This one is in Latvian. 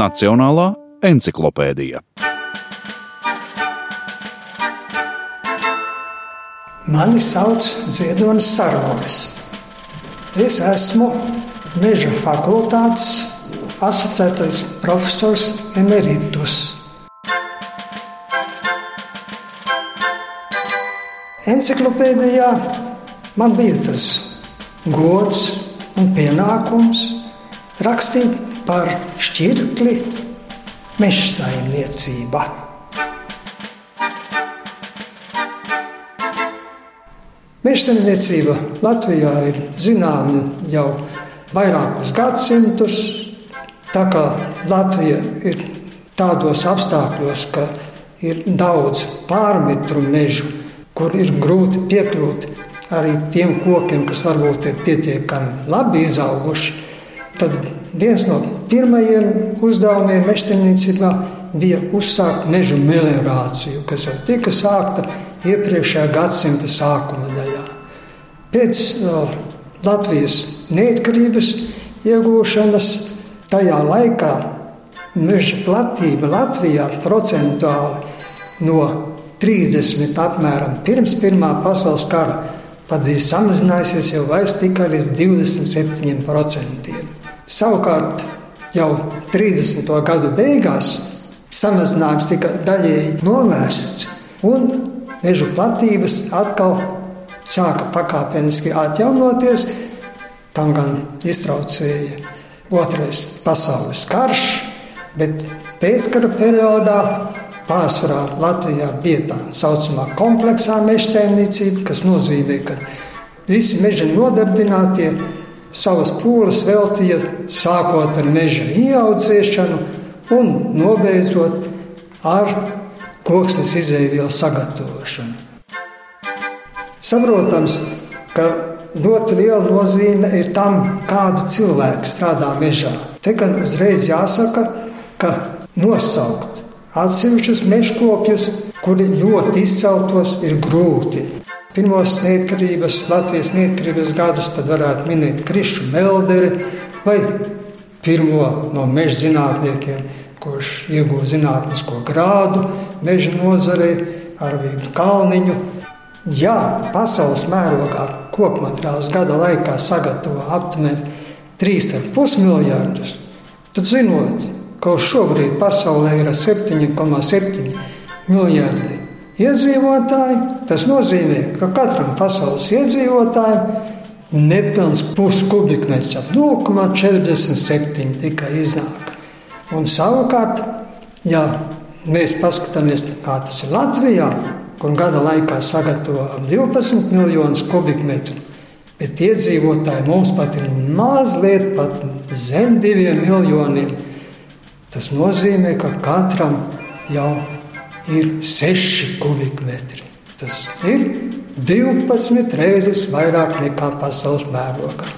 Nacionālā encyklopēdija. Mani sauc Ziedonis Saronis. Es esmu Meža fakultātes asociētais profesors Emeritus. Enciklopēdijā man bija tas gods un pienākums rakstīt par šķirkli meža saimniecībā. Meža saimniecība Latvijā ir zināma jau vairākus gadsimtus. Tā kā Latvija ir tādos apstākļos, ka ir daudz pārmetru mežu, kur ir grūti piekļūt arī tiem kokiem, kas varbūt ir pietiekami labi izauguši, tad viens no pirmajiem uzdevumiem mežsaimniecībā bija uzsākt mežu meliorāciju, kas jau tika sākta iepriekšējā gadsimta sākuma daļā. Pēc uh, Latvijas neatkarības iegūšanas tajā laikā meža platība Latvijā procentuāli no 30 apmēram pirms Pirmā pasaules kara pat bija samazinājusies jau vairs tikai līdz 27%. Savukārt jau 30. gadu beigās samazinājums tika daļēji novērsts, un meža platības atkal sāka pakāpeniski atjaunoties. Tam gan iztraucēja otrais pasaules karš, bet pēckara periodā pārsvarā Latvijā bija tā saucamā kompleksā meža saimniecība, kas nozīmē, ka visi meža nodarbinātie savas pūles veltīja sākot ar meža ieaudzēšanu un nobeidzot ar koksnes izēvielu sagatavošanu. Saprotams, ka ļoti liela nozīme ir tam, kāda cilvēka strādā mežā. Te gan uzreiz jāsaka, ka nosaukt Atsevišķus mežkopjus, kuri ļoti izceltos, ir grūti. Pirmos neatkarības, Latvijas neatkarības gadus varētu minēt Krišu Melderi vai pirmo no meža zinātniekiem, kurš ieguva zinātnisko grādu meža nozarē, Arvīdu Kalniņu. Ja pasaules mērogā koku materiālus gada laikā sagatavo aptuveni 3,5 miljardus, tad zinot, ka šobrīd pasaulē ir 7,7 miljardi iedzīvotāji. Tas nozīmē, ka katram pasaules iedzīvotājam nepilns puskubikmetrs ap 0,47 tikai iznāk. Un savukārt, ja mēs paskatāmies, kā tas ir Latvijā, kur gada laikā sagatavo ap 12 miljonus kubikmetru, bet iedzīvotāji mums pat ir mazliet pat zem diviem miljoniem. Tas nozīmē, ka katram jau ir 6 kubikmetri. Tas ir 12 reizes vairāk nekā pasaules mērogā.